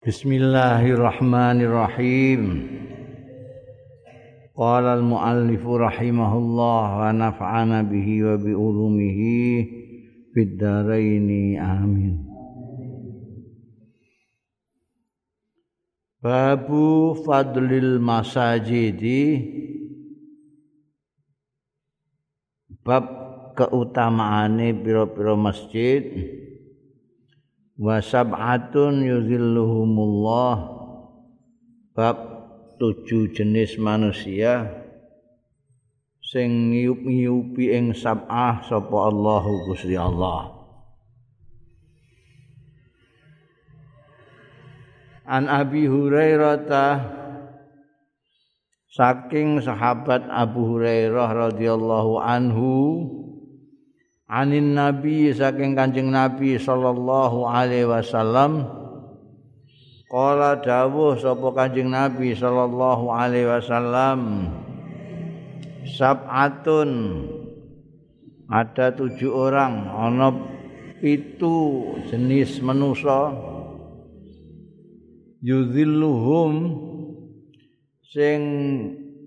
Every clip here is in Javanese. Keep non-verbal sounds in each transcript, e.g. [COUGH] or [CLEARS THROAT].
Bismillahirrahmanirrahim. Qala al-muallif rahimahullah wa naf'ana bihi wa bi ulumihi fid dharain amin. Babu fadlil masajidi bab keutamaane pira-pira masjid. Wa sab'atun yuzilluhumullah. Bab tujuh jenis manusia. Sing ngiyup-ngiyupi ing sab'ah sapa Allahu Gusti Allah. An Abi Hurairah saking sahabat Abu Hurairah radhiyallahu anhu anin nabi saking kanjeng nabi sallallahu alaihi wasallam qala dawuh sapa kanjeng nabi sallallahu alaihi wasallam sab'atun. Ada tujuh orang ana itu jenis manusia yuzilluhum sing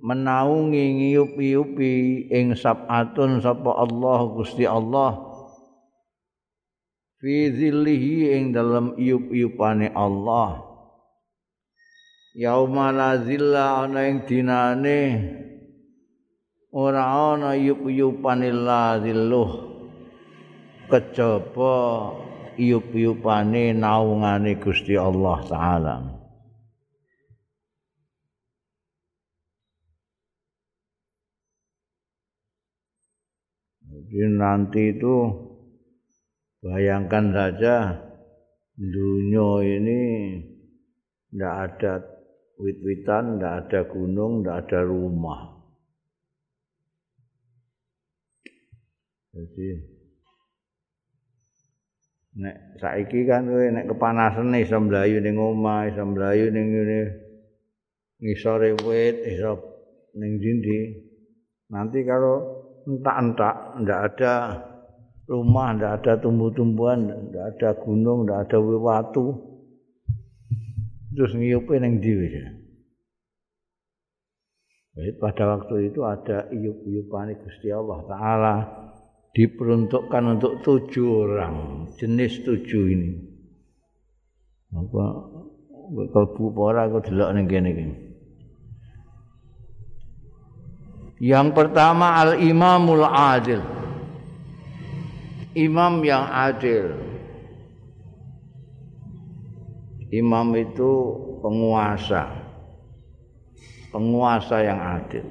menaungi ngiyupi-yupi ing sab'atun sapa Allah Gusti Allah. Fi zillihi ing dalam iyup-iyupane Allah. Yauma la zilla ana ing dinane ora ana iyup-iyupane la zilluh. Kejaba iyup-iyupane naungane Gusti Allah taala Jadi nanti itu bayangkan saja dunia ini tidak ada wit-witan, tidak ada gunung, tidak ada rumah. Jadi nek saiki kan kowe nek kepanasan iso mlayu ning omah, iso mlayu ning ngene ngisore wit, iso ning dindi. Nanti kalau entak-entak, ndak ada rumah, ndak ada tumbuh-tumbuhan, ndak ada gunung, ndak ada watu. Terus ngiyupe ning ndi Jadi pada waktu itu ada iup-iupan Gusti Allah Ta'ala diperuntukkan untuk tujuh orang jenis tujuh ini. Apa kalbu pora aku delok ning kene iki Yang pertama al-imamul adil. Imam yang adil. Imam itu penguasa. Penguasa yang adil.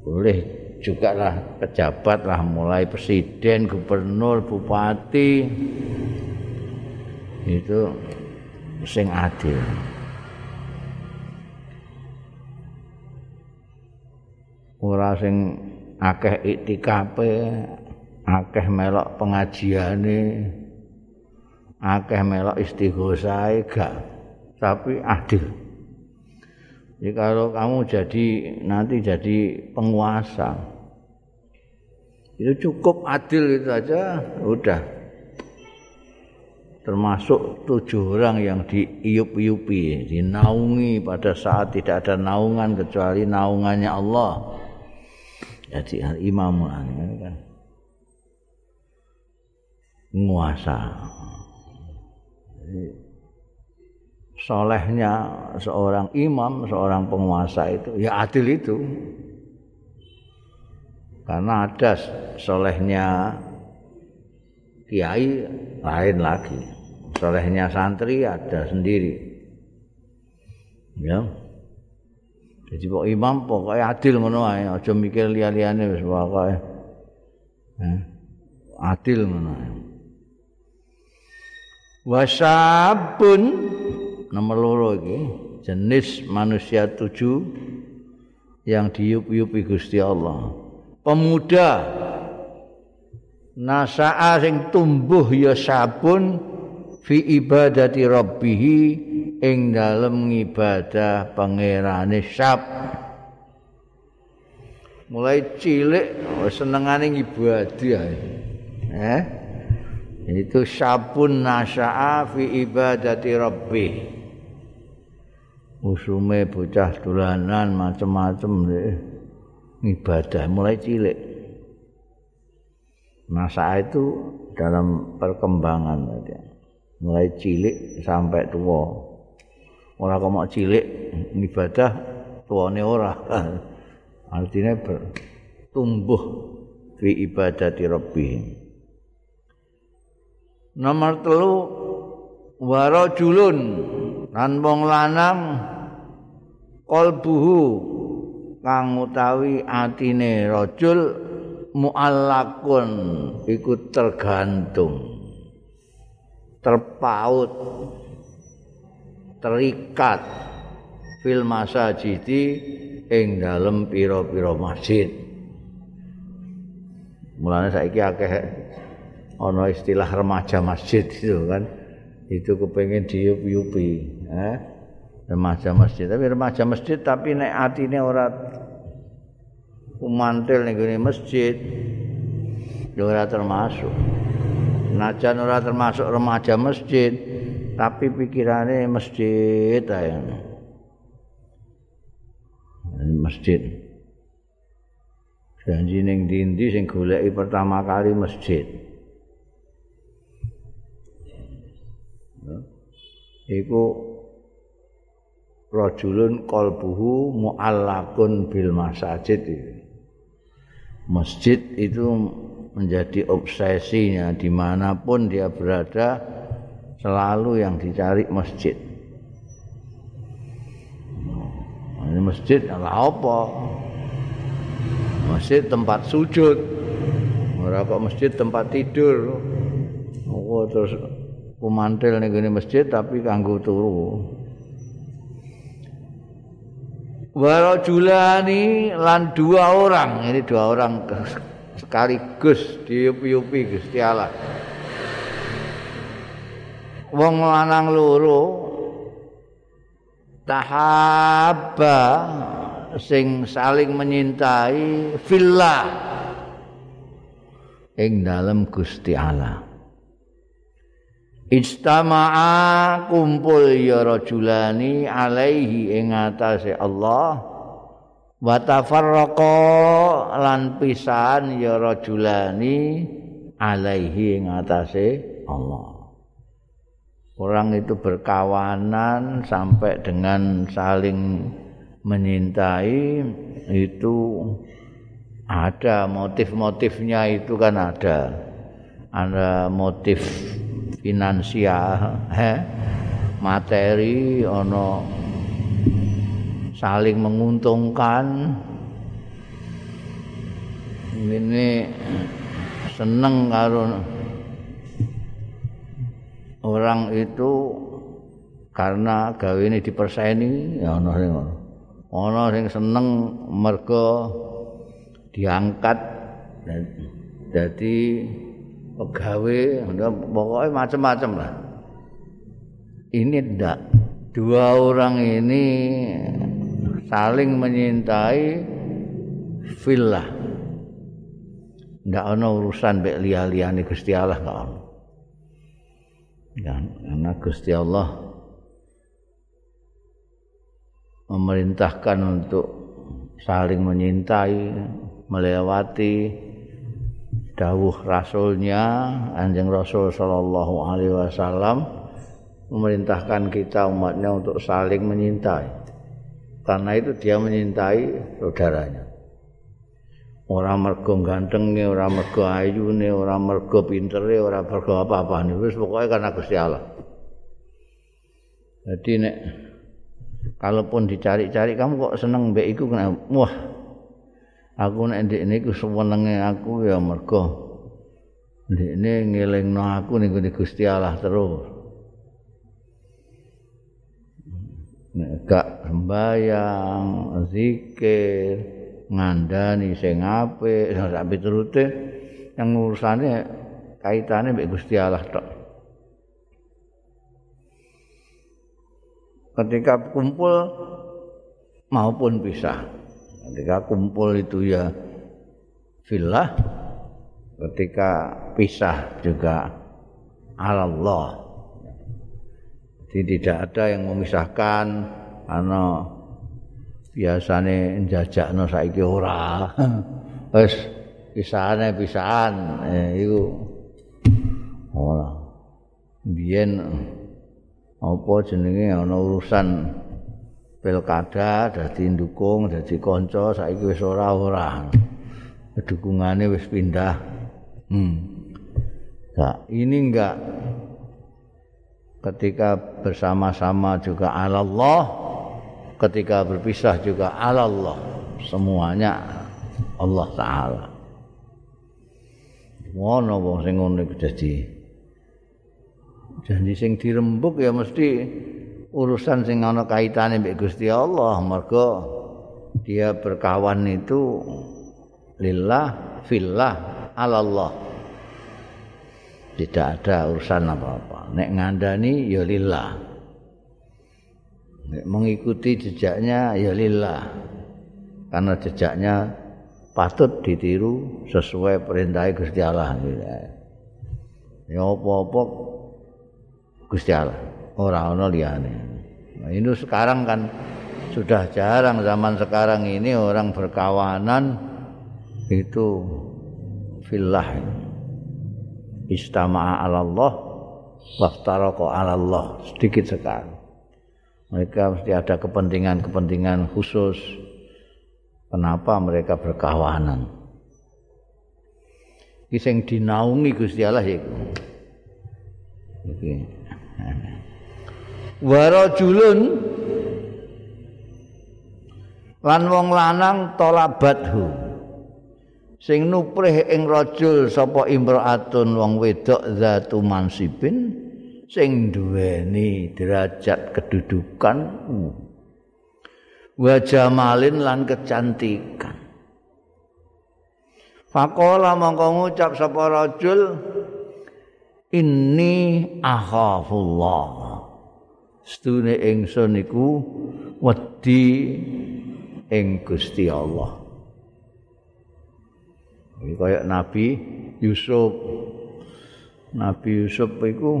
Boleh juga lah pejabat lah mulai presiden, gubernur, bupati itu sing adil. Ora sing akeh iktikape akeh melok pengajiane akeh melok istighosae gak tapi adil. Jadi kalau kamu jadi nanti jadi penguasa itu cukup adil itu aja udah. Termasuk tujuh orang yang diiup-iupi dinaungi pada saat tidak ada naungan kecuali naungannya Allah jadi al imam kan nguasa. Solehnya seorang imam seorang penguasa itu ya adil itu. Karena ada solehnya kiai lain lagi. Solehnya santri ada sendiri. Ya Jadi pok imam pokoknya adil ngono ae, aja mikir liya-liyane wis pokoke. Eh, adil ngono ae. Wasabun nomor loro iki jenis manusia tujuh yang diup-upi Gusti Allah. Pemuda nasa'a sing tumbuh ya sabun fi ibadati rabbih ing dalem ngibadah pangerane sap mulai cilik senengane ngibadah eh? Itu sabun nasya'a fi ibadati rabbi. Usume bocah dolanan macem-macem ibadah mulai cilik. Nasya'a itu dalam perkembangan mulai cilik sampai tua ora kok cilik ibadah tuane ora. Artinya bertumbuh fi ibadati rabbihim. Nomor telu warajulun lan wong lanang qalbuhu kang utawi atine rajul muallakun iku tergantung terpaut terikat fil masajidi ing dalem pira-pira masjid. Mulane saiki akeh ana istilah remaja masjid [LAUGHS] itu kan. Itu kepengen diup-yupi eh? remaja masjid. Tapi remaja masjid tapi nek atine ora kumantil ning masjid ora termasuk. Najan ora termasuk remaja masjid tapi pikirane masjid ae. Masjid. Janji ning dindi sing goleki pertama kali masjid. Iku rajulun qalbuhu muallakun bil masajid. Masjid itu menjadi obsesinya dimanapun dia berada selalu yang dicari masjid. Ini masjid adalah apa? Masjid tempat sujud. Ora kok masjid tempat tidur. Oh, terus kumantil ning gone masjid tapi kanggo turu. Warajulani lan dua orang, ini dua orang sekaligus diupi-upi Gusti Allah. Wong lanang loro tahabba sing saling menyintai fillah ing dalam Gusti Allah. Ijtama'a kumpul ya rajulani alaihi ing atase Allah wa tafarraqa lan pisan ya rajulani alaihi ing atase Allah. Orang itu berkawanan sampai dengan saling menyintai itu ada motif-motifnya itu kan ada. Ada motif finansial materi ono saling menguntungkan ini seneng karo orang itu karena gawe ini diperseni ya ono sing ono sing seneng mergo diangkat. Jadi pegawai pokoknya macam-macam lah. Ini tidak dua orang ini saling menyintai villa. Tidak ada urusan baik lihat-lihat Gusti Allah nggak ada ya, karena Gusti Allah memerintahkan untuk saling menyintai melewati dawuh rasulnya anjing rasul sallallahu alaihi wasallam memerintahkan kita umatnya untuk saling menyintai. Karena itu dia menyintai saudaranya orang mergo gantengnya orang mergo ayune orang mergo pintere orang mergo apa-apa ini pokoknya karena Gusti Allah. Jadi nek kalaupun dicari-cari kamu kok seneng mbek iku wah aku nek ndek niku senenge aku ya mergo ndekne ngelingno aku ning Gusti Allah terus. Nek gak sembayang zikir ngandani sing apik [LAUGHS] sak piturute. Yang urusane kaitane mbek Gusti Allah tok. Ketika kumpul maupun pisah. Ketika kumpul itu ya villa ketika pisah juga Allah. Jadi tidak ada yang memisahkan ana biasane njajakno saiki ora. [LAUGHS] Wis pisahane pisahan. Eh, iku. Ora. Biyen apa jenenge ana urusan pilkada dadi ndukung dadi kanca saiki wis ora ora. Dukungane wis pindah. Hmm. Nah, ini enggak. Ketika bersama-sama juga Allah ketika berpisah juga Allah semuanya Allah taala. Ngono wong sing ngono iku dadi janji sing dirembuk ya mesti urusan sing ana kaitane mbek Gusti Allah. Mergo dia berkawan itu lillah fillah Allah tidak ada urusan apa-apa. Nek ngandani ya lillah mengikuti jejaknya ya lillah. Karena jejaknya patut ditiru sesuai perintah Gusti Allah. Ya apa-apa Gusti Allah. Ora ana liyane. Nah, ini sekarang kan sudah jarang zaman sekarang ini orang berkawanan itu fillah. Istama'a Allah waftaraqa 'ala Allah sedikit sekali. Mereka mesti ada kepentingan-kepentingan khusus kenapa mereka berkawanan. Iki sing dinaungi Gusti Allah iku. Warajulun lan wong lanang tolabathu sing nuprih ing rajul sapa imraatun wong wedok zatu mansibin sing duweni derajat kedudukan wa jamalin lan kecantikan Fakola mongko ngucap sapa rajul inni akhafullah stune ingsun iku wedi ing Gusti Allah. Iki kaya Nabi Yusuf. Nabi Yusuf iku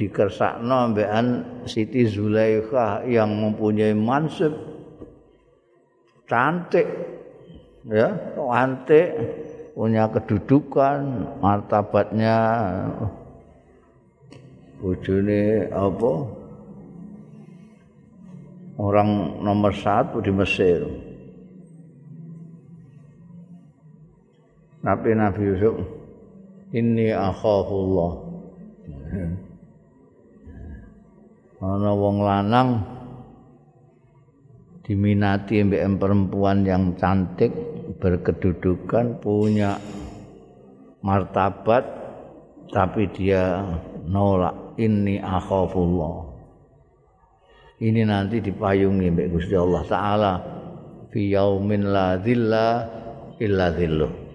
dikersakno mbekan Siti Zulaikha yang mempunyai mansib cantik ya, cantik punya kedudukan, martabatnya bojone apa? Orang nomor satu di Mesir. Nabi Nabi Yusuf ini akhafullah ana wong lanang diminati mbek perempuan yang cantik berkedudukan punya martabat tapi dia nolak. Inni akhafullah. Ini nanti dipayungi mbek Gusti Allah taala. Fi yaumin la dhilla illa dhillu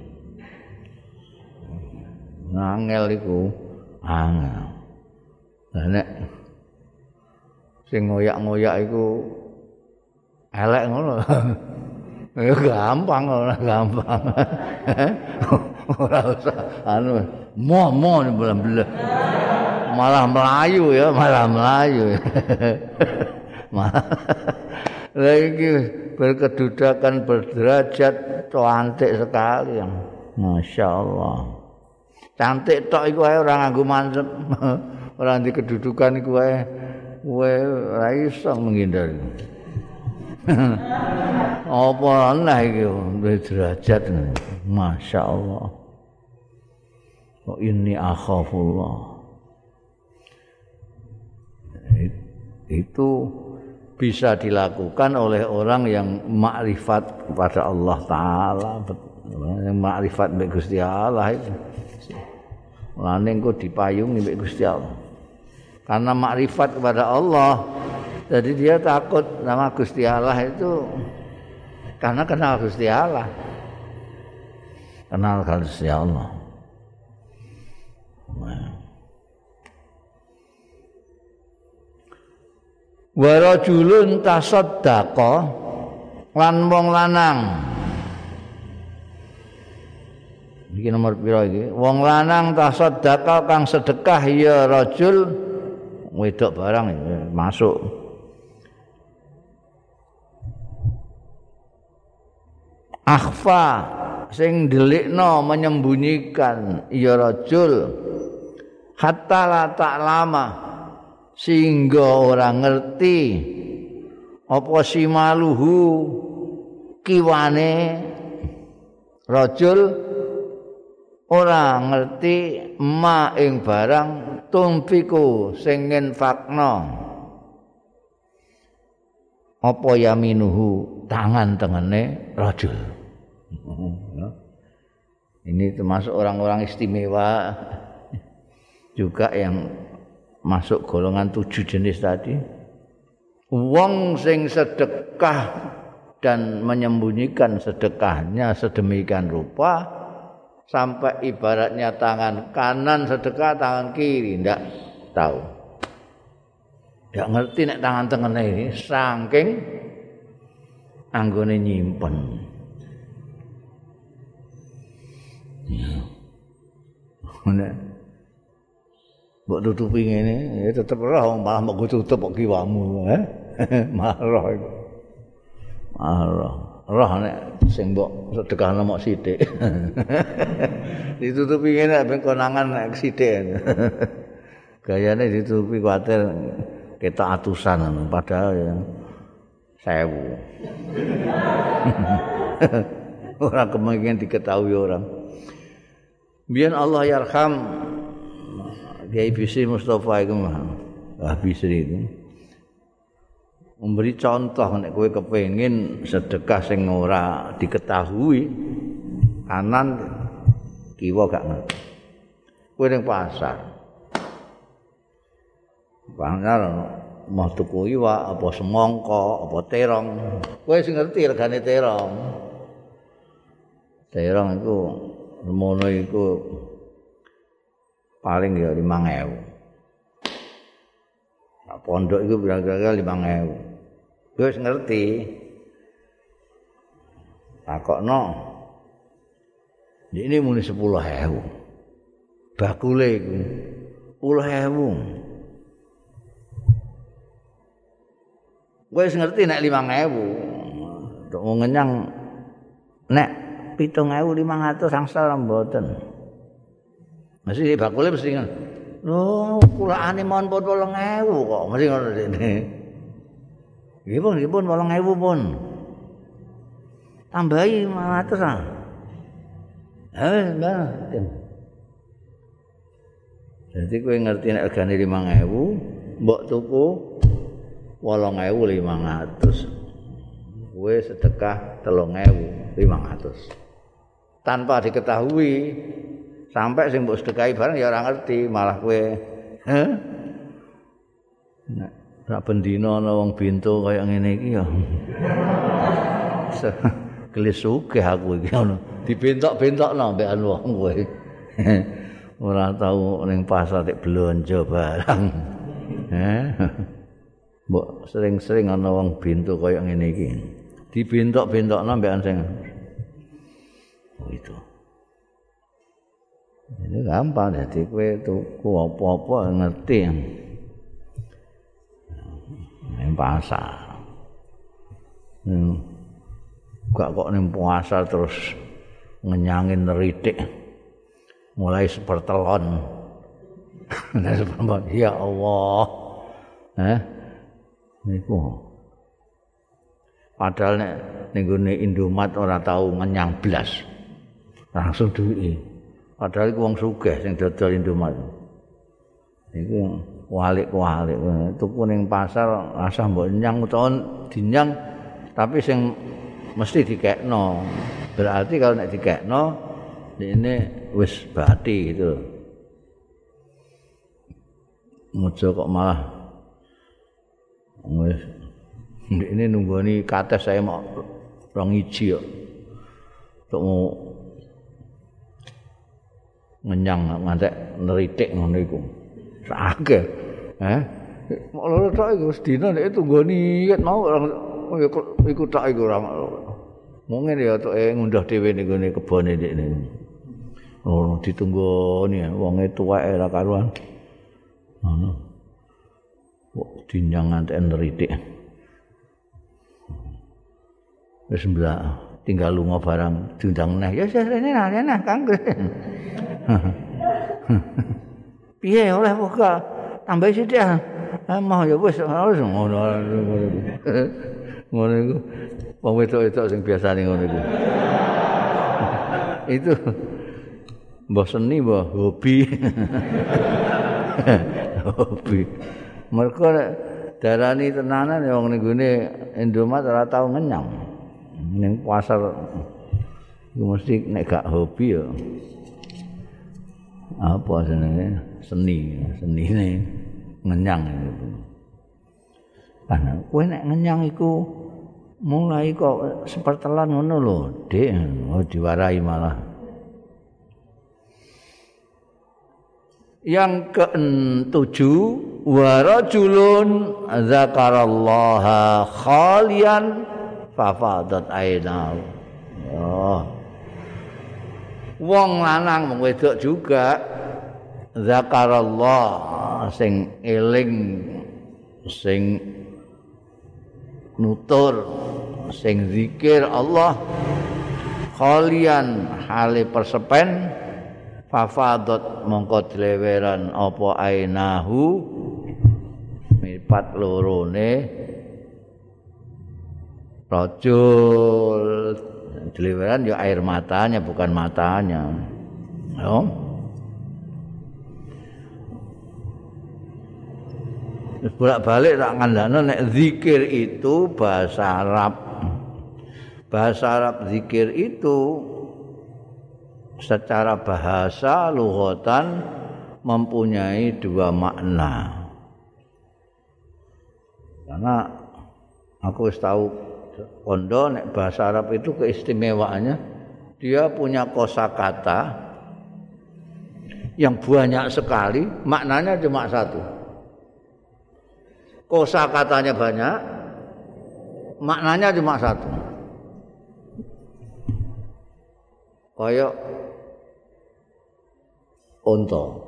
ngangel iku. Angel. Lah sing ngoyak-ngoyak iku elek ngono. [LAUGHS] Ya gampang ora gampang. [LAUGHS] Ora usah anu mo mo belum-belum malah melayu ya malah melayu [LAUGHS] malah. Lagi berkedudukan berderajat cantik sekali. Yang masya Allah cantik tok iku ae ora nganggo mansep ora di kedudukan iku ae kowe ora iso menghindar [LAUGHS] apa ana iki? Derajat masya Allah. Kok ini akhafullah. Itu bisa dilakukan oleh orang yang makrifat kepada Allah taala. Yang makrifat mbek Gusti Allah itu. Lane engko dipayungi mbek Gusti Allah karena makrifat kepada Allah. Jadi dia takut nama Gusti Allah itu. Karena kenal Gusti Allah. Kenal Gusti Allah. Wa rajulun tasaddaqa lan wong lanang. Iki nomor pira iki? Wong lanang tasaddaqah kang sedekah ya rajul wedok barang masuk. Akhfa sing delikno menyembunyikan ya rajul hatta la ta'lama sehingga orang ngerti apa simaluhu kiwane rajul ora ngerti ma ing barang tumpiku sing ngenfakno apa yaminuhu tangan tengene rajul [LAUGHS] ini termasuk orang-orang istimewa. [LAUGHS] Juga yang masuk golongan tujuh jenis tadi. Wong sing sedekah dan menyembunyikan sedekahnya sedemikian rupa sampai ibaratnya tangan kanan sedekah tangan kiri ndak tahu ndak ngerti nek tangan tengah ini saking anggone nyimpen ya. Mbok tutupi ngene, ya tetep ora malah mbok tutup kok kiwamu, eh? [LAUGHS] Marah iku. Allah roh nek sing mbok sedekah mok sithik. [LAUGHS] Ditutupi ngene ben konangan nek sithik. [LAUGHS] Gayane ditutupi kuatir kita atusan padahal ya sewu. [LAUGHS] Orang kemungkinan diketahui orang. Biar Allah yarham. Kiai Bisri Mustafa itu mah Bisri itu memberi contoh nek kowe kepengin sedekah sing ora diketahui kanan kiwa gak ngerti. Kowe ning pasar. Pasar mau tuku iwa apa semongko apa terong? Kowe sing ngerti regane terong. Terong itu mono iku paling ya 5000 pondok itu kira-kira lima ngewu. Gue ngerti. Takok no. Ini muni sepuluh hewu. Bakule. Puluh hewu. Gue ngerti nek lima ngewu. Untuk ngenyang. Nek pitung ngewu lima ngatus angsal lambotan. Masih bakule mesti ngerti. Lho, kulaane mon pun 8000 kok, mesti ngono dene. Nggih pun, nggih pun 8000 pun. Tambahi 500 ah. Eh, enggak. Jadi kowe ngerti nek regane 5000, mbok tuku 8500. Kowe sedekah 3500. Tanpa diketahui sampai sing mbok sedekahi bareng ya ora ngerti malah kowe nek bendina ana wong bintu kaya ngene iki ya. [LAUGHS] Kelis sugih aku iki ngono. Dibentok-bentokno mbek anu wong kowe. [LAUGHS] Ora tau ning pasar tek blonjo barang [LAUGHS] mbok sering-sering ana wong bintu kaya ngene iki. Dibentok-bentokno mbek sing. Oh, itu Ini gampang jadi kue tuku apa-apa ngerti yang pasar. Hmm. Gak kok nih puasa terus ngenyangin neritik mulai sepertelon. [LAUGHS] Ya Allah. Eh? Niku. Padahal nek ning Indomat ora tahu ngenyang blas. Langsung duit. Padahal iku wong sugih sing dodol Indomaret. Iku walik-walik tuku ning pasar asah mbok nyang utawa dinyang tapi sing mesti dikekno. Berarti kalau nek dikekno ini wis bati gitu. Mujo kok malah wis ini nunggoni kates saya mau rong iji kok. Untuk ngenyang ngantek neritik ngono iku. Sakake. Eh? Mau loro tok iku sedina nek tunggu niat mau orang iku tok iku ora. Mungkin ya tok ngundah dhewe ning gone kebone ndekne. Oh, ditunggu ni wonge tuwek ora karuan. Ngono. Kok dinjang ngantek neritik. Wis mbak tinggal lunga barang diundang neh. Ya wis rene nah, nah Kang. [LAUGHS] Piye oleh buka? Tambah sithik ah. Emang ya wis [LAUGHS] wis ngono. Ngono iku. Wong wedok-wedok sing biasane ngono iku. Itu mbah seni mbah hobi. [LAUGHS] hobi. Mergo darani tenanan ya wong ning Indomaret ora tau ngenyang. Ning pasar mesti nek gak hobi ya. Apa jenenge? Seni, senine ngenyang itu. Karena kowe nek ngenyang iku mulai kok sepertelan ngono lho, Dik, oh diwarai malah. Yang ketujuh warajulun zakarallaha khalian fafadat ainau. Oh. Wong lanang wong wedok juga zakarallah sing eling sing nutur sing zikir Allah khalian hale persepen fafadot mongko dileweran apa ainahu mipat lorone rajul dileweran ya air matanya bukan matanya. Ya. Bolak-balik tak ngandano nek zikir itu bahasa Arab. Bahasa Arab zikir itu secara bahasa lughatan mempunyai dua makna. Karena aku tahu kondo nek bahasa Arab itu keistimewaannya dia punya kosakata yang banyak sekali, maknanya cuma satu. Kosakatanya banyak, maknanya cuma satu. Kayak unta.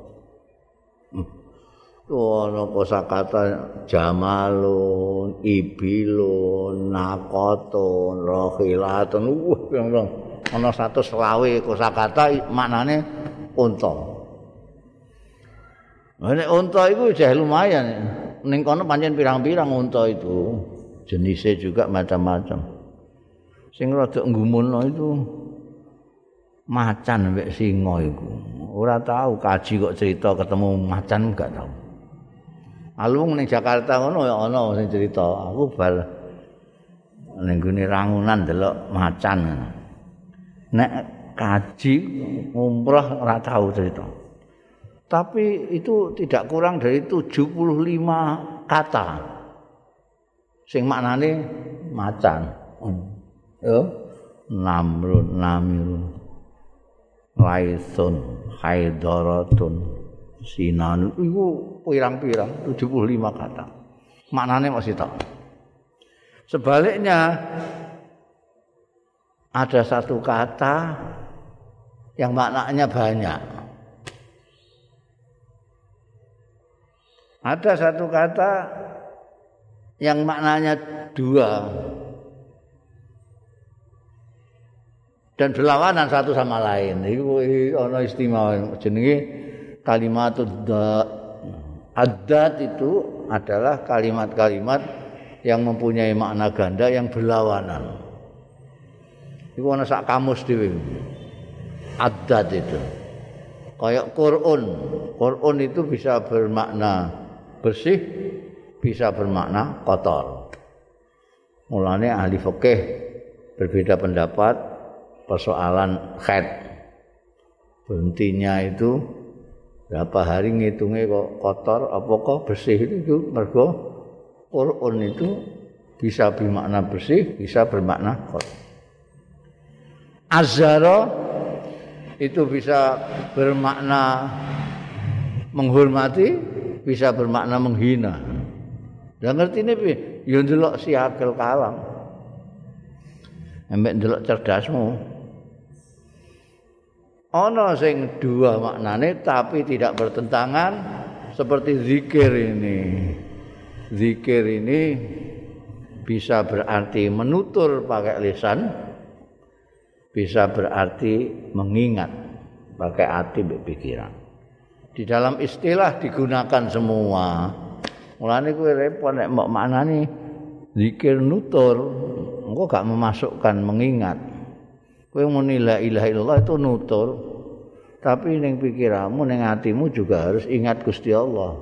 Ono kosakata jamalun, ibilun, nakotun, rohilatun, wah pirang-pirang. Satu selawe kosakata maknane unta. Nek unta itu sudah lumayan. Ning kono pancen pirang-pirang unta itu. Jenisnya juga macam-macam. Sing rada nggumunno itu macan mbek singa iku. Ora tahu kaji kok cerita ketemu macan enggak tahu. Alung ning Jakarta ngono ya ana sing cerita. Aku bal ning gune rangunan delok macan. Nek kaji umroh ora tahu cerita. Tapi itu tidak kurang dari 75 kata. Sing maknane macan. Yo, namrun namirun. Laisun Haidaratun Sinan Itu pirang-pirang 75 kata Maknanya masih tak. Sebaliknya Ada satu kata Yang maknanya banyak. Ada satu kata Yang maknanya dua. Dan berlawanan satu sama lain. Iku ana istimewa jenenge kalimat adat itu adalah kalimat-kalimat yang mempunyai makna ganda yang berlawanan. Iku ana sak kamus dhewe. Adat itu. Kayak Quran. Quran itu bisa bermakna bersih, bisa bermakna kotor. Mulane ahli fikih berbeda pendapat persoalan khed. Berhentinya itu berapa hari ngitungnya kok kotor apa kok bersih itu mergo Quran itu bisa bermakna bersih, bisa bermakna kotor. Azara itu bisa bermakna menghormati, bisa bermakna menghina. Dan ngerti ini, ya ndelok si akal kalam. Embek ndelok cerdasmu. Ana sing dua maknane tapi tidak bertentangan seperti zikir ini. Zikir ini bisa berarti menutur pakai lisan bisa berarti mengingat pakai hati pikiran. Di dalam istilah digunakan semua mulane kuwi repot nek mbok maknani zikir nutur engko gak memasukkan mengingat kowe muni la ilaha illallah itu nutur tapi ning pikiranmu ning hatimu juga harus ingat Gusti Allah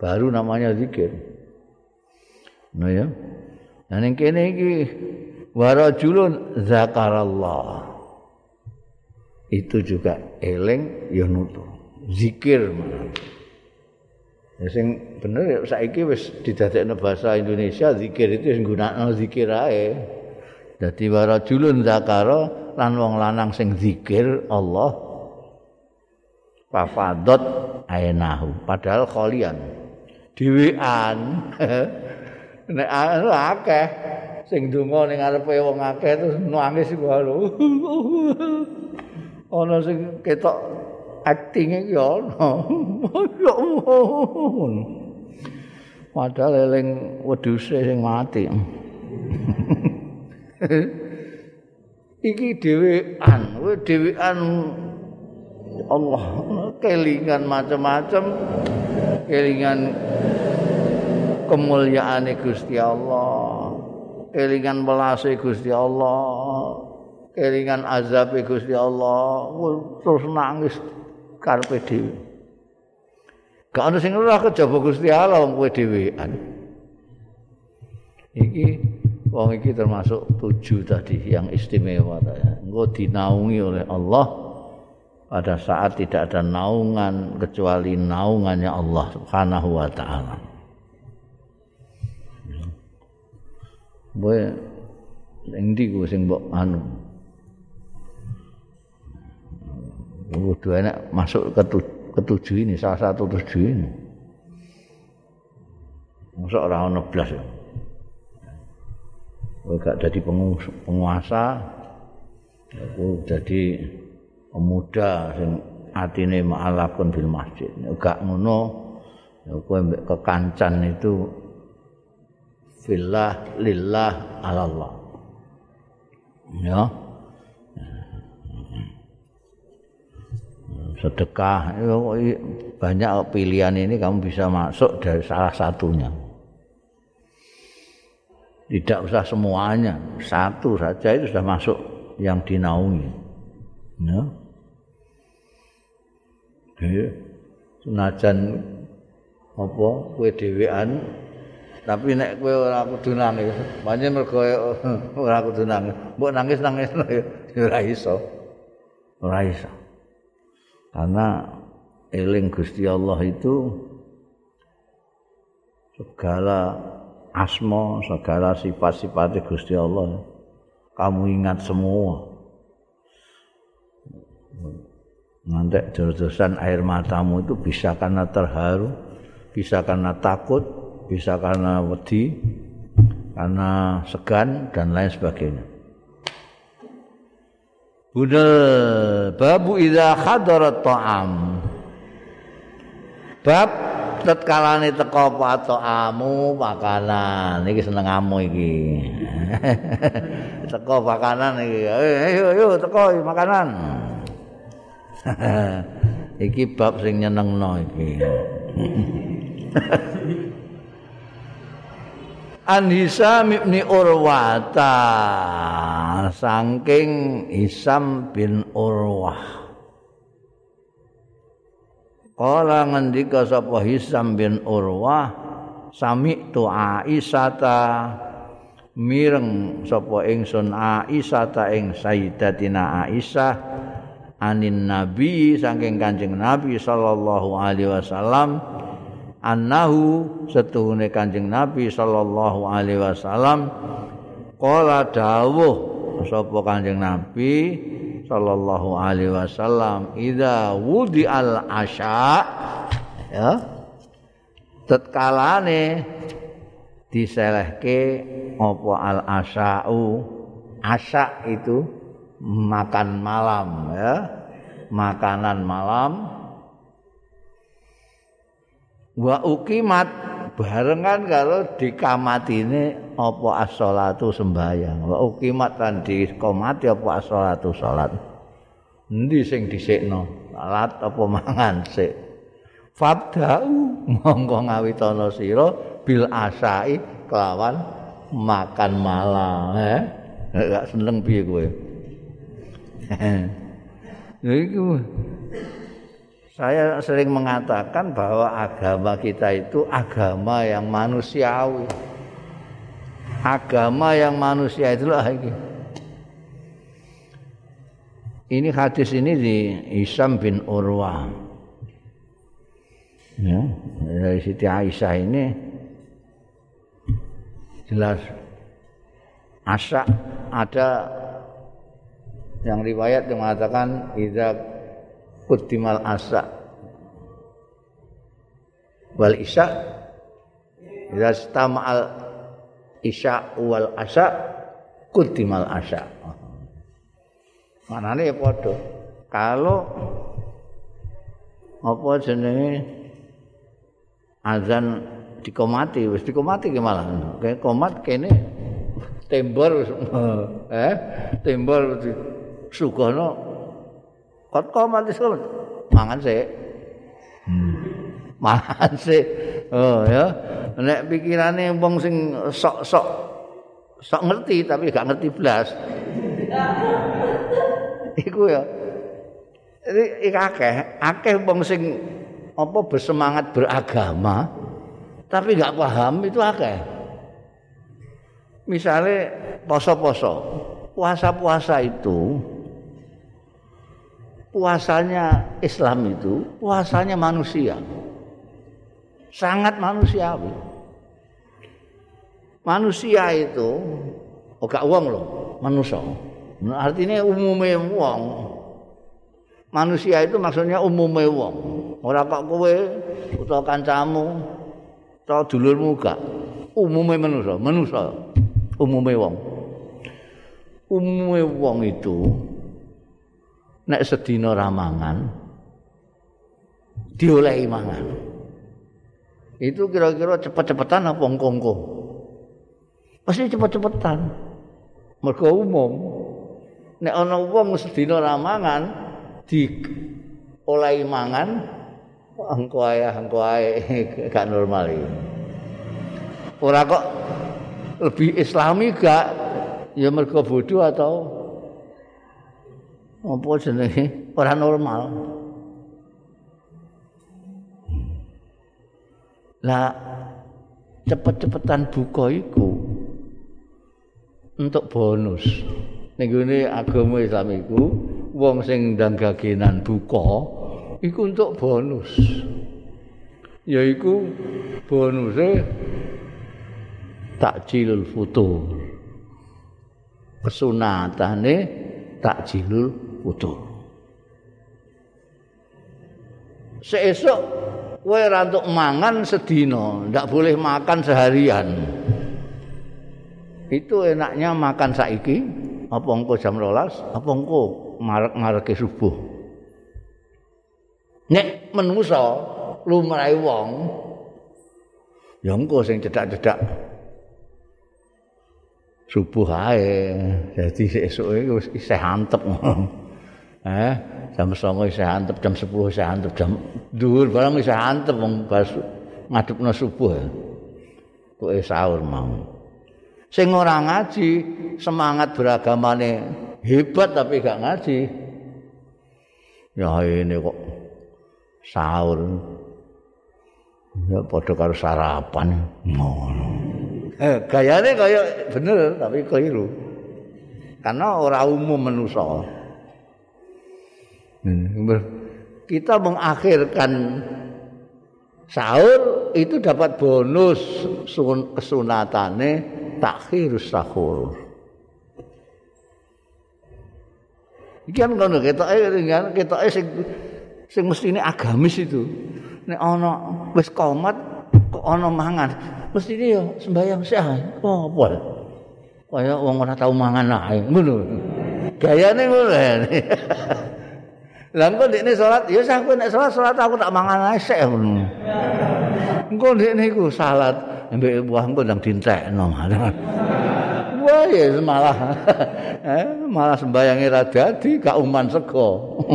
baru namanya zikir nah ya Nah ning kene iki warajulun zakarallah. Itu juga eling ya nutur. Zikir. Ya sing bener ya saiki wis didadekno bahasa Indonesia zikir itu sing gunakno zikir ae. Dadi warajulun zakara lan wong lanang sing zikir Allah pafadot ainahu padahal kholian. Dhewean. [LAUGHS] Nek akeh sing donga ning ngarepe wong akeh terus nangis lho. [LAUGHS] Ana sing ketok acting iki ana. [LAUGHS] Ya padahal eling wedhuse sing mati [LAUGHS] iki dhewean kowe dhewean Allah kelingan macam-macam kelingan kemuliaane Gusti Allah kelingan welase Gusti Allah kelingan azabe Gusti Allah terus nangis karepe dhewe. Gak ana sing ora kejaba Gusti Allah kowe dhewean iki wong iki termasuk tujuh tadi yang istimewa engko dinaungi oleh Allah pada saat tidak ada naungan kecuali naungannya Allah Subhanahu wa taala. Kowe ning ndi ku sing mbok anu? Kudu enak masuk ke ketujuh ini, salah satu tujuh ini. Masuk orang ono blas ya. Kowe gak jadi penguasa, aku jadi pemuda sing atine ma'alakun bil masjid. Gak ngono, kowe kekancan itu fillah lillah alallah. Ya. Sedekah banyak pilihan ini kamu bisa masuk dari salah satunya tidak usah semuanya. Satu saja itu sudah masuk yang dinaungi. Ya. Senajan apa kue dewean tapi nek kowe ora kudu nangis. Pancen mergo [LAUGHS] ora kudu nangis. Mbok nangis nangis. [LAUGHS] Ora iso. Ora iso. Karena eling Gusti Allah itu segala asma segala sifat-sifat Gusti Allah. Kamu ingat semua. Nanti dosan air matamu itu bisa karena terharu bisa karena takut bisa karena wedi karena segan dan lain sebagainya. Budal babu idza hadarat ta'am. Bab tetkalane teko apa ta'amu makanan iki senengamu iki. [LAUGHS] Teko makanan iki. Ayo ayo teko makanan [LAUGHS] iki bab sing nyenengno iki. [LAUGHS] An Hisam bin Urwata. Saking Hisam bin Urwah Kala ngendika sapa Hisam bin Urwah sami tu Aisyata mireng sapa ingsun Aisyata ing Sayyidatina Aisyah anin Nabi saking Kanjeng Nabi sallallahu alaihi wasallam annahu setuhune Kanjeng Nabi sallallahu alaihi wasallam qala dawuh sapa Kanjeng Nabi sallallahu alaihi wasallam idza wudi al asya ya tetkalane diselehke apa al asya'u asya itu makan malam ya makanan malam. Wa ukimat barengan karo dikamatine apa as-shalatu sembahyang? Wa ukimat lan dikomati apa as-shalatu salat? Endi sing dhisikno salat apa mangan sik? Fabda'u monggo ngawitana sira bil asai kelawan makan malam eh gak seneng piye kowe? Saya sering mengatakan bahwa agama kita itu agama yang manusiawi. Agama yang manusia itulah ini. Ini hadis ini di Isam bin Urwa. Ya, dari Siti Aisyah ini jelas asa ada yang riwayat yang mengatakan idza kutimal asa wal isya idza istama'al isya wal asa kutimal asa manane ya padha kalau apa jenenge azan dikomati wis dikomati ki malah kayak komat kene tembor [LAUGHS] eh tembor sugono Kot komat iso mangan sik. Hmm. Mangan sik. Oh ya. Nek pikirane wong sing sok-sok sok ngerti tapi gak ngerti blas. [LAUGHS] Iku ya. Iki akeh, akeh wong sing apa bersemangat beragama tapi gak paham itu akeh. Misalnya poso-poso, puasa-puasa itu puasanya Islam itu puasanya manusia. Sangat manusiawi. Manusia itu oh gak uang loh, manusia. Artinya umumnya uang. Manusia itu maksudnya umumnya uang. Orang kok kowe atau kancamu atau dulurmu gak. Umumnya manusia, manusia. Umumnya uang. Umumnya uang itu nek sedina ramangan diolehi mangan. Itu kira-kira cepet-cepetan apa ngkongko? Pasti cepet-cepetan. Mergo umum. Nek ana wong sedina ramangan di olehi mangan, engko ae engko ae [LAUGHS] gak normal iki. Ora kok lebih islami gak ya mergo bodoh atau apa jenenge ora normal. Lah cepet-cepetan buka iku untuk bonus. Ning ngene agama Islam iku wong sing ndang gagenan buka iku untuk bonus. Yaiku bonuse takjilul futur. Kesunatane takjilul putu. Seesok kowe ora mangan sedina, ndak boleh makan seharian. Itu enaknya makan saiki, apa engko jam 12, apa engko marek-mareke subuh. Nek menungso lumrahe wong ya engko sing cedak-cedak subuh ae. Dadi [LAUGHS] esuk iki wis isih antep. Eh, jam 09.00 isih antep, jam 10 isih antep, jam dhuwur barang isih antep wong bas ngadepno subuh. Kok sahur mau. Sing ora ngaji, semangat beragamane hebat tapi gak ngaji. Ya ini kok sahur. Ya padha karo sarapan ngono. Eh, gayane kaya bener tapi keliru. Karena ora umum manusa. Hmm, kita mengakhirkan sahur itu dapat bonus kesunatane takhir sahur. Iki kan ngono ketoke kan ketoke sing sing mestine agamis itu. Nek ana wis komat kok ana mangan, mestine ya sembayang sah. Oh, apa? Kaya wong ora tau mangan ae, ngono. Gayane ngono. [LAUGHS] Lah engko ndekne salat, ya sah kowe nek salat salat aku tak mangan ae sik ngono. Engko ndekne iku salat mbek buah engko ndang dintekno. [LAUGHS] Wah ya malah [LAUGHS] eh, malah sembayange ra dadi gak uman sego. [LAUGHS]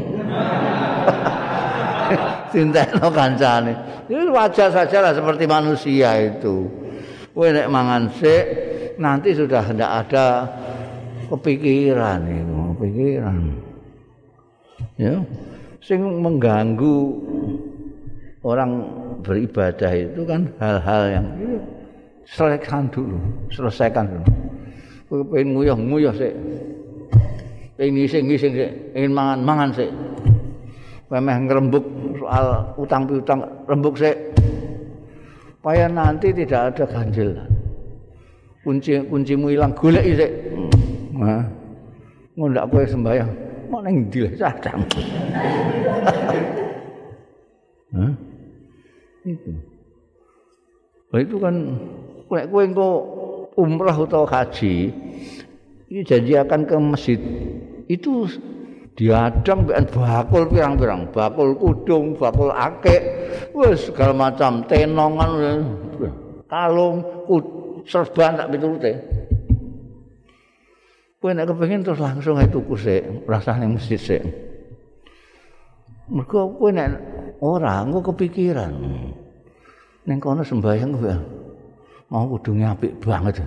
dintekno kancane. Itu wajar saja lah seperti manusia itu. Kowe nek mangan sik nanti sudah tidak ada kepikiran itu, kepikiran. Ya. Sing mengganggu orang beribadah itu kan hal-hal yang ya, selesaikan dulu selesaikan dulu. Pengen nguyah-nguyah sik. Pengen ngising-ngising sik ingin mangan-mangan sik. Memeh ngerembuk soal utang piutang rembuk sik. Supaya nanti tidak ada ganjil. Kunci kuncimu hilang golek sik. Nah ngondak kowe sembahyang mau neng ndi sadang. [LAUGHS] Hah? Itu. Nah, itu kan nek kowe engko umrah atau haji, ini janji akan ke masjid. Itu diadang mbek bakul pirang-pirang, bakul kudung, bakul akek, wis segala macam tenongan kalung serban tak piturute. Kowe nek kepengin terus langsung ae tuku sik, rasah ning masjid sik. Mergo kowe nek ora engko kepikiran. Ning kono sembahyang kowe mau kudu apik banget.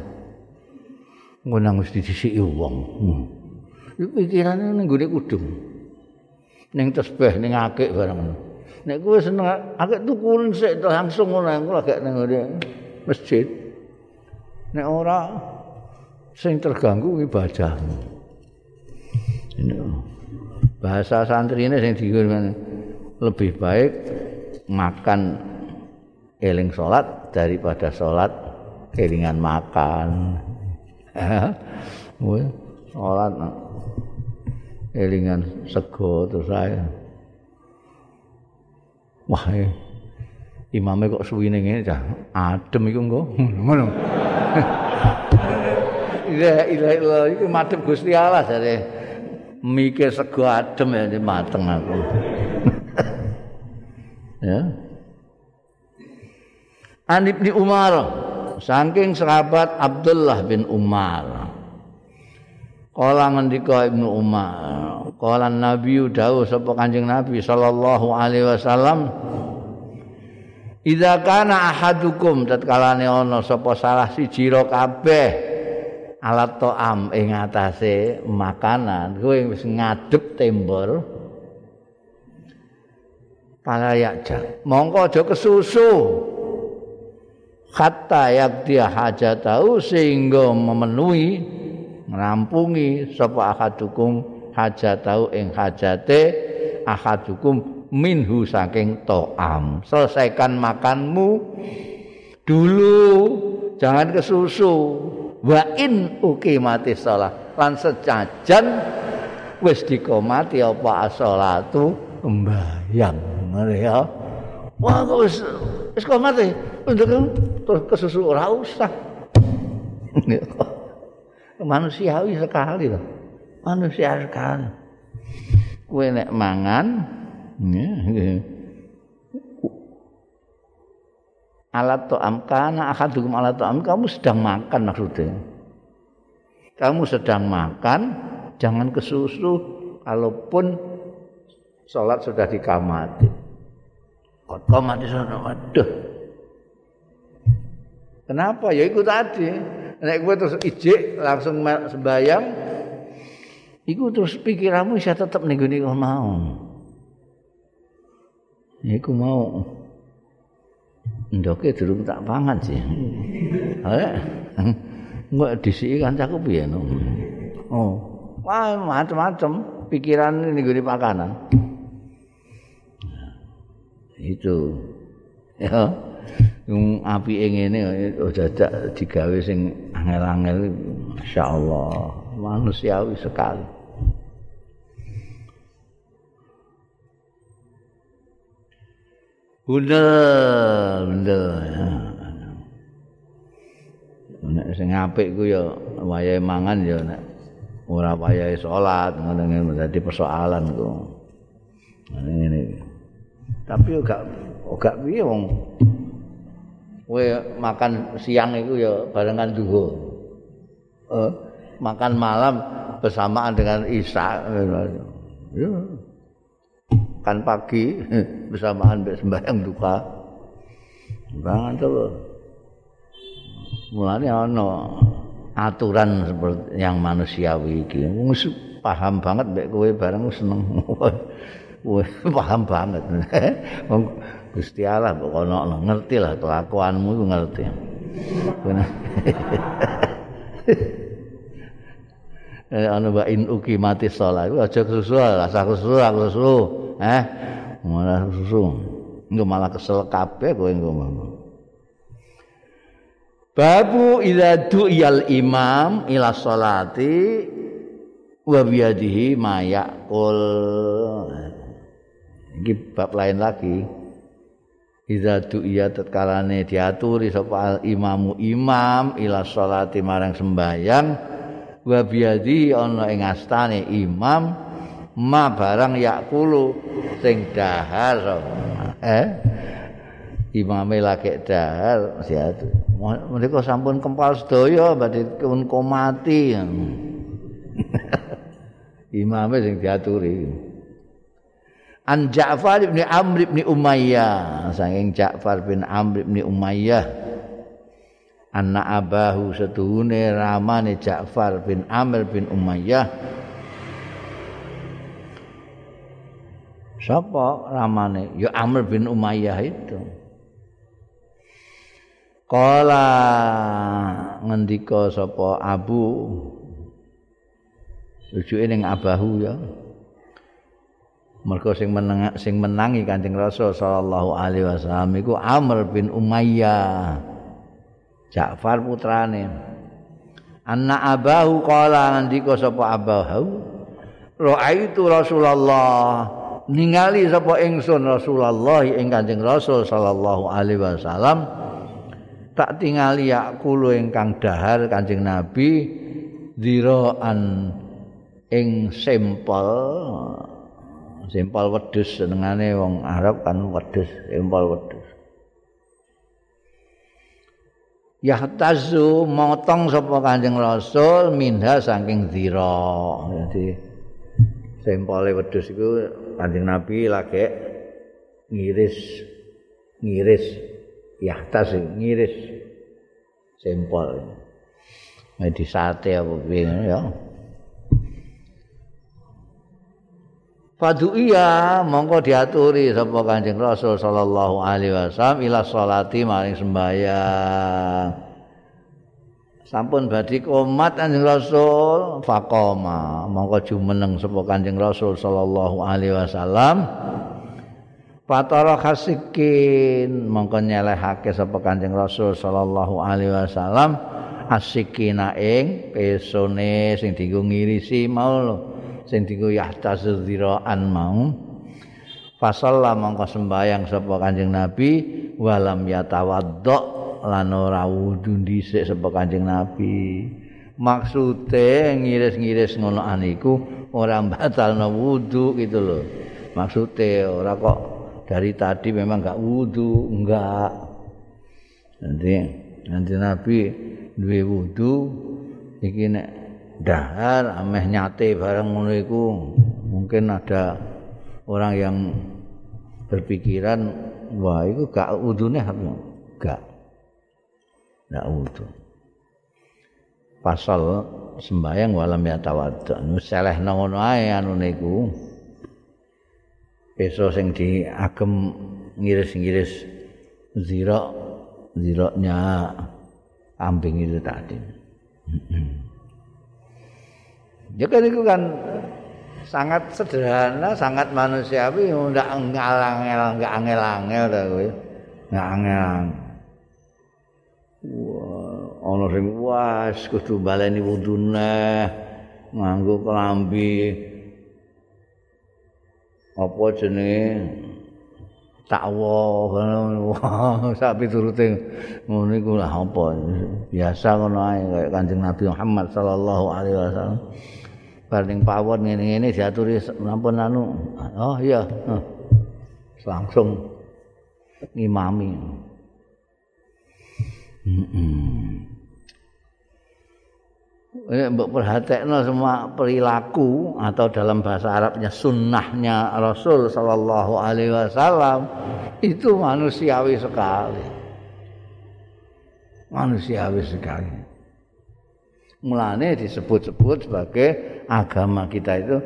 Engko nang mesti disiki wong. Hmm. Iku pikirane ning gone kudung. Ning tasbih ning akik barang. Nek kowe seneng akik tuku sik langsung ngono engko lagi ning masjid. Nek ora sing terganggu ibadah. Bahasa santri ini yang digunakan lebih baik makan eling sholat daripada sholat elingan makan. [LAUGHS] sholat elingan sego terus saya. Wah, imamnya kok suwi ini adem itu enggak? [LAUGHS] Mana? ilaha illallah iku madhep Gusti Allah jare. Mikir sego adem ya mateng aku. [LAUGHS] Ya. An Ibni Umar saking sahabat Abdullah bin Umar. Kala ngendika Ibnu Umar, kala Nabi dawuh sapa Kanjeng Nabi sallallahu alaihi wasallam Idza kana ahadukum tatkalane ana sapa salah siji ro kabeh alat to'am ing atase makanan kowe wis ngadep tembor para yakja mongko aja kesusu. Hatta yak dia hajat tahu sehingga memenuhi merampungi sapa ahadukum hajat tahu ing hajate ahadukum minhu saking to'am. Selesaikan makanmu dulu jangan kesusu wa in uqimati shalah lan sejajan wis dikomati apa as-shalatu sembahyang ngene ya. Wah kok wis wis komati? Terus kesusu ora usah. Manusiawi sekali loh. Manusia sekali. Kowe nek mangan alat to'am. Kana ahadukum alat to'am kamu sedang makan maksudnya. Kamu sedang makan jangan kesusu kalaupun sholat sudah dikamati. Kok kamati waduh. Kenapa? Ya itu tadi. Nek gue terus ijik langsung sembayang iku terus pikiranmu bisa tetap nih gue mau. Iku mau ndoke durung tak pangan sih. Eh. Enggak disiki kancaku piye no. Oh. Wah, macam-macam pikiran ini gue makanan. Itu. Ya. Yung api ngene oh dadak digawe sing angel-angel masyaallah manusiawi sekali. Bener. Nek sing apik ku ya wayahe mangan ya nek ora wayahe salat ngono ngene dadi persoalan ku. Ngene. Tapi gak gak piye wong kowe makan siang itu ya barengan duhur. Eh, makan malam bersamaan dengan Isya. Ya. Kan pagi [LAUGHS] bersamaan sembahyang duka. Bangan terus. Mulane ana aturan seperti yang manusiawi iki. Wong paham banget mek kowe bareng seneng. [LAUGHS] Kowe paham banget. [LAUGHS] Wong Gusti Allah kok ono ngerti lah kelakuanmu iku ngerti. Eh ana wa in uki mati aja kesusu, rasa kesusu, kesusu. Eh, malah kesusu. Engko malah kesel kabeh kowe engko. Babu idza du'yal imam ila salati wa biyadihi mayakul. Iki bab lain lagi. Idza du'ya tatkalane diaturi sapa imamu imam ila salati marang sembayang wa biyadi ana ing astane imam ma barang yakulu sing dahar. Eh? Imame lagi dahar siatu mereka sampun kempal sedaya badhe kun komati [LAUGHS] imame sing diaturi. An Ja'far bin Amr bin Umayyah. Saking Ja'far bin Amr bin Umayyah anak abahu setuhune ramane Ja'far bin Amr bin Umayyah Siapa ramane? Ya Amr bin Umayyah itu. Kala ngendika sapa Abu rujuke ning Abahu ya. Mergo sing menang sing menangi Kanjeng Rasul sallallahu alaihi wasallam iku Amr bin Umayyah. Ja'far putrane. Anna Abahu kala ngendika sapa Abahu? Ra'aitu Rasulullah. Ningali sapa ingsun Rasulullah ing Kanjeng Rasul sallallahu alaihi wasallam. Tak tingali yakulu ingkang dahar Kanjeng Nabi diraan ing sempel sempel wedhus senengane wong Arab kan wedhus sempel wedhus Yahtazu motong sapa Kanjeng Rasul minha saking dira. Jadi sempole wedhus iku Kanjeng Nabi lagi ngiris ngiris. Yahtas ngiris. Sempol. Di sate apa ya Fadu iya mongko diaturi sapa Kanjeng Rasul sallallahu alaihi wasallam ila salati maring sembahyang. Sampun badhe komat Kanjeng Rasul faqoma mongko jumeneng sapa Kanjeng Rasul sallallahu alaihi wasallam. Patara khasikin mongko nyelehake sapa Kanjeng Rasul sallallahu alaihi wasallam. Asikina ing pesone sing dienggo ngirisi mau lho sing dienggo yahtaziraan mau. Fasalla mongko sembayang sapa Kanjeng Nabi walam yatawaddo lan ora wudu dhisik sapa Kanjeng Nabi. Maksude ngiris-ngiris ngono aniku ora batalno wudu gitu lho. Maksude ora kok dari tadi memang enggak wudu, enggak. Nanti nanti Nabi duwe wudu iki nek dahar ameh nyate bareng ngono iku mungkin ada orang yang berpikiran wah itu gak wudune apa enggak enggak wudu. Pasal sembayang walam ya tawaddu seleh ngono ae anu niku peso sing diagem ngiris-ngiris zirok ziroknya ambing itu tadi [CLEARS THROAT] ya kan itu kan sangat sederhana sangat manusiawi enggak ngalang-ngalang enggak angel-angel ta kowe. Enggak angel wah ana sing was kudu baleni wudune nganggo kelambi apa jenenge takwa [LAUGHS] sapi turute ngono iku lah apa biasa ngono ae kaya Kanjeng Nabi Muhammad sallallahu alaihi wasallam Bareng pawon ngene-ngene diaturi sampun anu. Oh iya. Langsung ngimami. Heeh. Ini mbok perhatekno semua perilaku atau dalam bahasa Arabnya sunnahnya Rasul Sallallahu Alaihi Wasallam itu manusiawi sekali, manusiawi sekali. Mulane disebut-sebut sebagai agama kita itu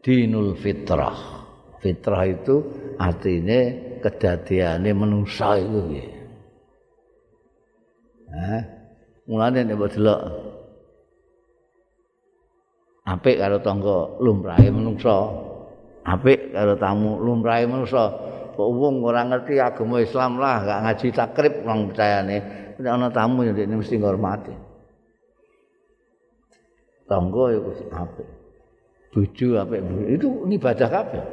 dinul fitrah. Fitrah itu artinya kedadiane manusia itu. Nah, mulane nek delok apik karo tangga lumrahe menungsa. Apik karo tamu lumrahe menungsa. Kok wong ora ngerti agama Islam lah gak ngaji takrib wong percayane. Nek ana tamu ya dene mesti ngormati. Tangga ya apik. Bojo apik. Itu ibadah kabeh.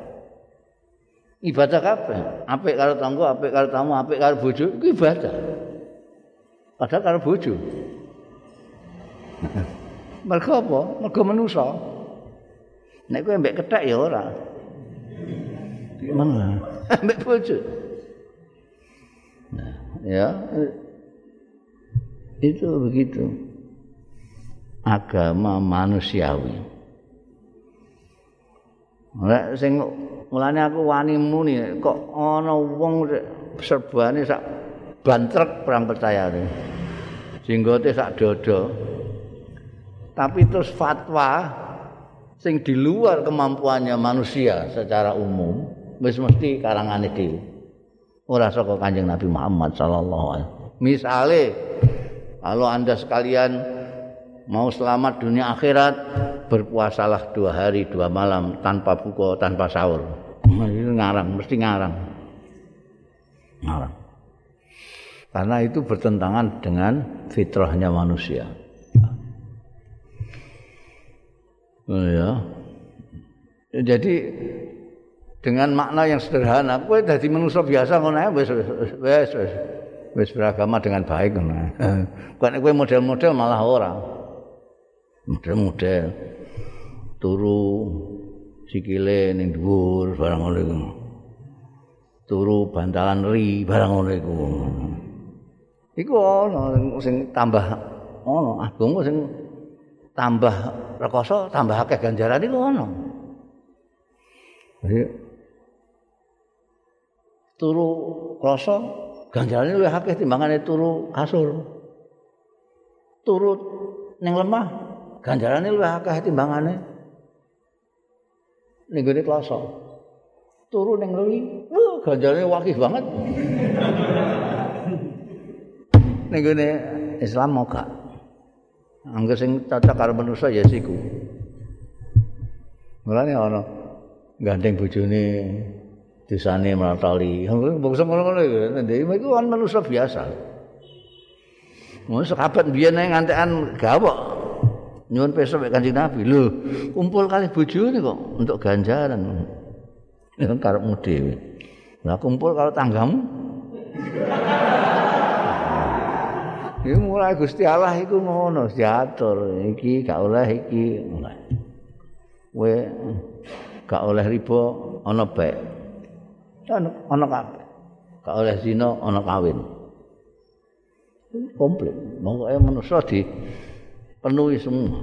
Ibadah kabeh. Apik karo tangga apik karo tamu apik karo bojo iku ibadah. Padahal karo bojo Mergo apa? Mergo manusa. Nek kowe mbek kethek ya ora. Gimana? [LAUGHS] Mbek bojo. Nah, ya. Itu begitu. Agama manusiawi. Nek sing mulane aku wani muni kok ana wong serbane sak bantrek perang percaya. Jenggote sak dodo. Tapi terus fatwa sing di luar kemampuannya manusia secara umum wis mesti karangane dhewe. Ora saka Kanjeng Nabi Muhammad sallallahu alaihi misale kalau Anda sekalian mau selamat dunia akhirat berpuasalah dua hari dua malam tanpa buka tanpa sahur. Ini ngarang mesti ngarang. Ngarang. Karena itu bertentangan dengan fitrahnya manusia Oh ya. Jadi dengan makna yang sederhana, kowe dadi manusia biasa ngono ae wis wis wis wis beragama dengan baik ngono. Kok kowe model-model malah ora. Model-model turu sikile ning dhuwur barang ngono iku. Turu bantalan ri barang ngono iku. Iku ana sing tambah ono agama sing tambah rekoso tambah akeh ganjaran iku ono. Turu krasa ganjarane luwih akeh timbangane turu kasur. Turu ning lemah ganjarane luwih akeh timbangane ning gone krasa. Turu ning lewi, uh, ganjarane wakih banget. [LAUGHS] gone Islam mau Angger sing cocok karo manusa ya siku. Mulane ana gandeng bojone desane melatali. Bangsa ngono-ngono iku ndek iku kan manusa biasa. Mun sahabat biyen ngantekan gawok nyuwun peso mek Kanjeng Nabi. Lho, kumpul kali bojone kok untuk ganjaran. Ya karepmu dhewe. Lah kumpul karo tanggamu. Iku mulai Gusti Allah iku ngono diatur iki gak oleh iki. Kowe gak oleh riba ana baik. Ana ana kabeh. Gak oleh zina ana kawin. Komplit. Monggo manusa di penuhi semua.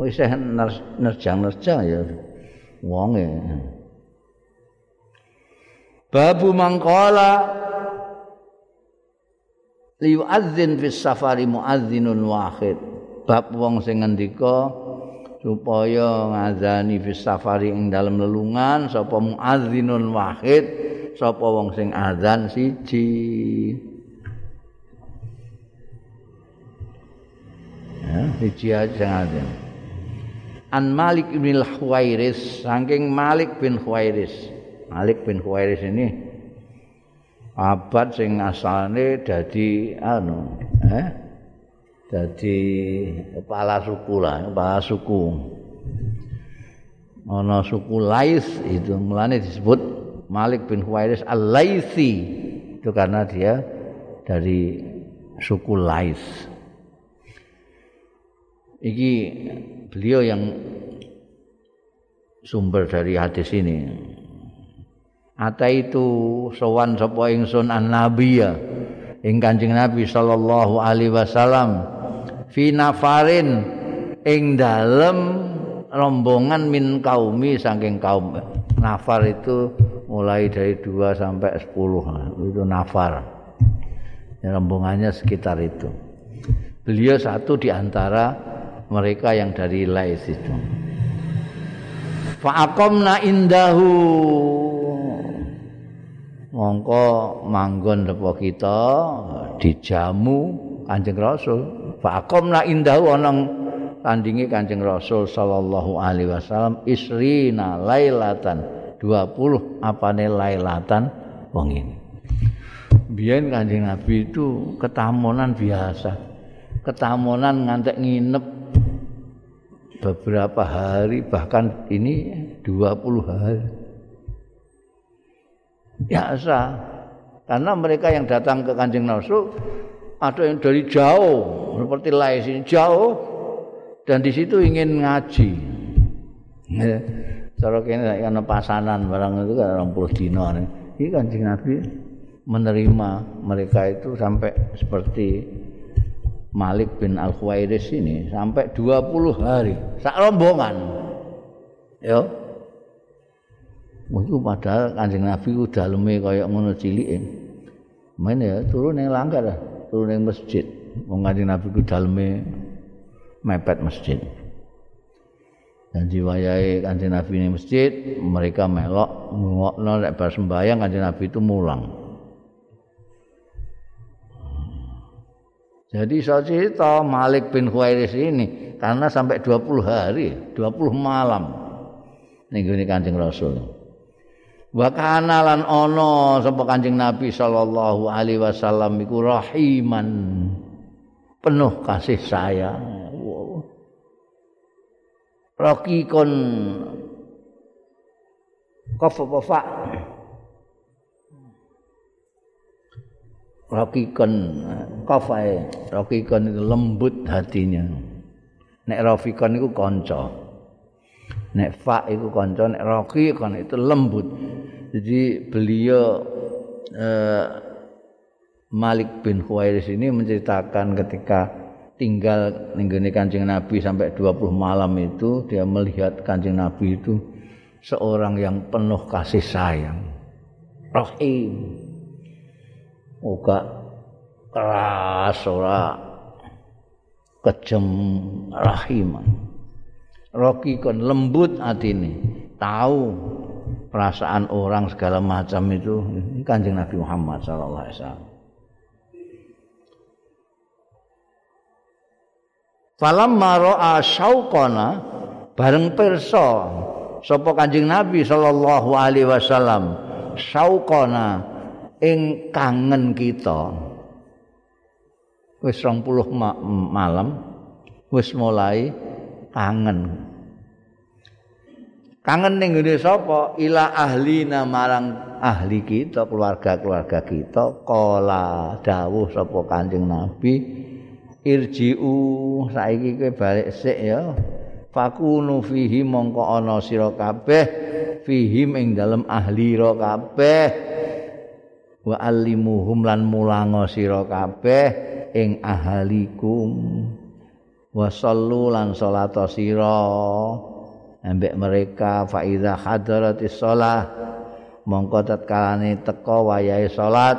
Wis nerjang-nerjang ya wonge. Babu mangkala liyu'adzin fis safari mu'adzinun wahid. Bab wong sing ngendika supaya ngazani fis safari ing dalem lelungan sapa mu'adzinun wahid sapa wong sing azan siji. Ya siji aja azan An Malik bin Huwairis saking Malik bin Huwairis. Malik bin Huwairis ini abad sing asalne dadi anu eh? Dadi kepala suku lah kepala suku. Ana suku Lais itu mulane disebut Malik bin Huwairis Al-Laisi. Itu karena dia dari suku Lais. Iki beliau yang sumber dari hadis ini. Ata itu sowan sapa ingsun an nabiya ing Kanjeng Nabi sallallahu alaihi wasallam. Fi nafarin ing dalem rombongan min kaumi saking kaum. Nafar itu mulai dari 2 sampai 10 itu nafar. Ya, rombongannya sekitar itu. Beliau satu di antara mereka yang dari Lais itu. Fa'aqamna indahu mongko manggon depo kita dijamu Kanjeng Rasul. Faqamna indahu ana tandingi Kanjeng Rasul sallallahu alaihi wasallam isrina lailatan 20 apane lailatan wong ini. Biyen Kanjeng Nabi itu ketamunan biasa. Ketamunan ngantek nginep beberapa hari bahkan ini 20 hari biasa karena mereka yang datang ke Kanjeng Rasul ada yang dari jauh seperti Lais ini jauh dan di situ ingin ngaji. Ya. Cara kene ana pasanan barang itu kan 20 dino. Ini Kanjeng Nabi menerima mereka itu sampai seperti Malik bin Al-Khuwairis ini sampai 20 hari sak rombongan. Ya. Itu padahal kanjeng Nabi ku daleme kaya ngono cilike. Main ya turun ning langgar, turun ning masjid. Wong kanjeng Nabi ku daleme mepet masjid. Dan diwayahi kanjeng Nabi ning masjid, mereka melok ngokno nek bar sembayang kanjeng Nabi itu mulang. Jadi saya cerita Malik bin Khuairis ini karena sampai 20 hari, 20 malam. Nih kanjeng Rasul. Wa kana lan ana sapa Kanjeng Nabi sallallahu alaihi wasallam iku rahiman. Penuh kasih sayang. Rakikun kafa fa rakikun kafa rakikun itu lembut hatinya. Nek rafikun itu kanca nek fa iku kanca nek roki kan itu lembut. Jadi beliau eh, Malik bin Khuwairis ini menceritakan ketika tinggal nenggone Kanjeng Nabi sampai 20 malam itu dia melihat Kanjeng Nabi itu seorang yang penuh kasih sayang. Rahim. Uga keras ora kejem rahiman Rocky kon lembut hati ini tahu perasaan orang segala macam itu. Ini kanjeng Nabi Muhammad Sallallahu Alaihi Wasallam. Falam maro'a syauqana bareng perso sapa kanjeng Nabi sallallahu alaihi wasallam syauqana ing kangen kita. Wis 20 ma malam wis mulai kangen. Kangen ning ngene sapa? Ila ahlina marang ahli kita, keluarga-keluarga kita, kala dawuh sapa Kanjeng Nabi, irji'u saiki kowe balik sik ya. Fakunu fihi mongko ana sira kabeh fihim ing dalem ahli ro kabeh wa alimuhum lan mulango sira kabeh ing ahalikum wa sallu lan salat sira. Ambek mereka fa iza hadaratis shalah mongko tatkalane teko wayahe salat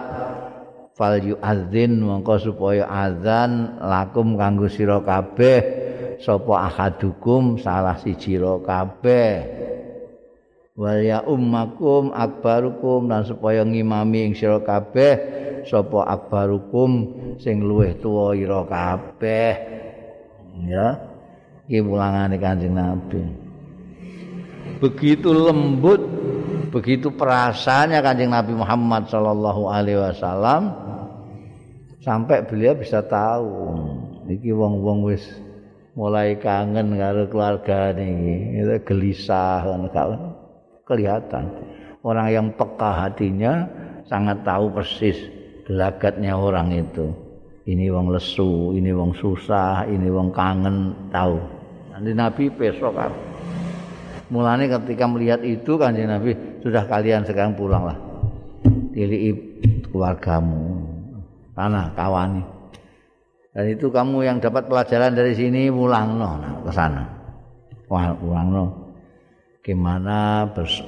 fal yu'adzin mongko supaya azan lakum kanggo sira kabeh sapa ahadukum salah siji ro kabeh. Wal ya ummakum akbarukum lan supaya ngimami ing sira kabeh sapa akbarukum sing luwih tuwa ira kabeh ya. Iki wulangane Kanjeng Nabi. Begitu lembut begitu perasaannya Kanjeng Nabi Muhammad sallallahu alaihi wasallam sampai beliau bisa tahu iki wong-wong wis mulai kangen karo keluarga niki itu gelisah kan kelihatan. Orang yang peka hatinya sangat tahu persis gelagatnya orang itu ini wong lesu, ini wong susah, ini wong kangen tahu. Nanti Nabi besok kan. Mulane ketika melihat itu kanjeng Nabi sudah kalian sekarang pulanglah. Pilih keluargamu, tanah kawani. Dan itu kamu yang dapat pelajaran dari sini pulang no, nah, ke sana. Wah, pulang no. Gimana bers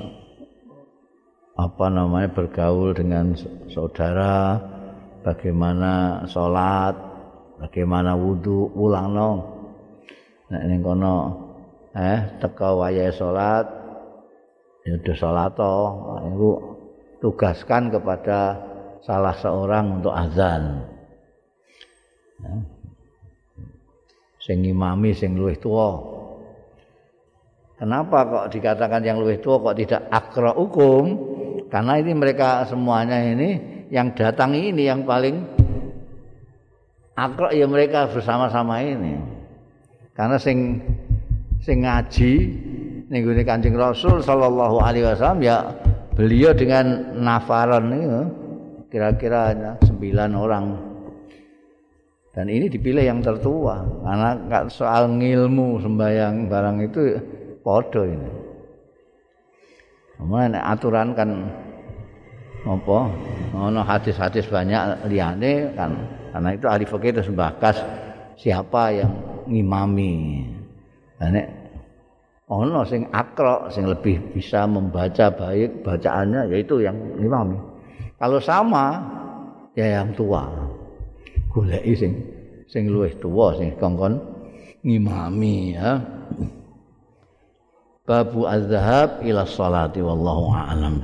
apa namanya bergaul dengan saudara, bagaimana sholat, bagaimana wudhu, pulang no. Nah, ini kono eh teka wayahe salat ya udah salat itu tugaskan kepada salah seorang untuk azan ya. sing imami sing luwih tua kenapa kok dikatakan yang luwih tua kok tidak akra hukum karena ini mereka semuanya ini yang datang ini yang paling akra ya mereka bersama-sama ini. Karena sing sing ngaji ning Kanjeng Rasul sallallahu alaihi wasallam ya beliau dengan nafaran itu kira-kira sembilan orang. Dan ini dipilih yang tertua karena soal ngilmu sembayang barang itu podo ini. Kemudian aturan kan apa? Ono hadis-hadis banyak liane kan. Karena itu ahli fikih itu sebakas siapa yang ngimami. Nek ana sing akra sing lebih bisa membaca baik bacaannya yaitu yang imami kalau sama ya yang tua. Goleki sing sing luwih tua sing kongkon ngimami ya. Babu azhab ila salati wallahu a'lam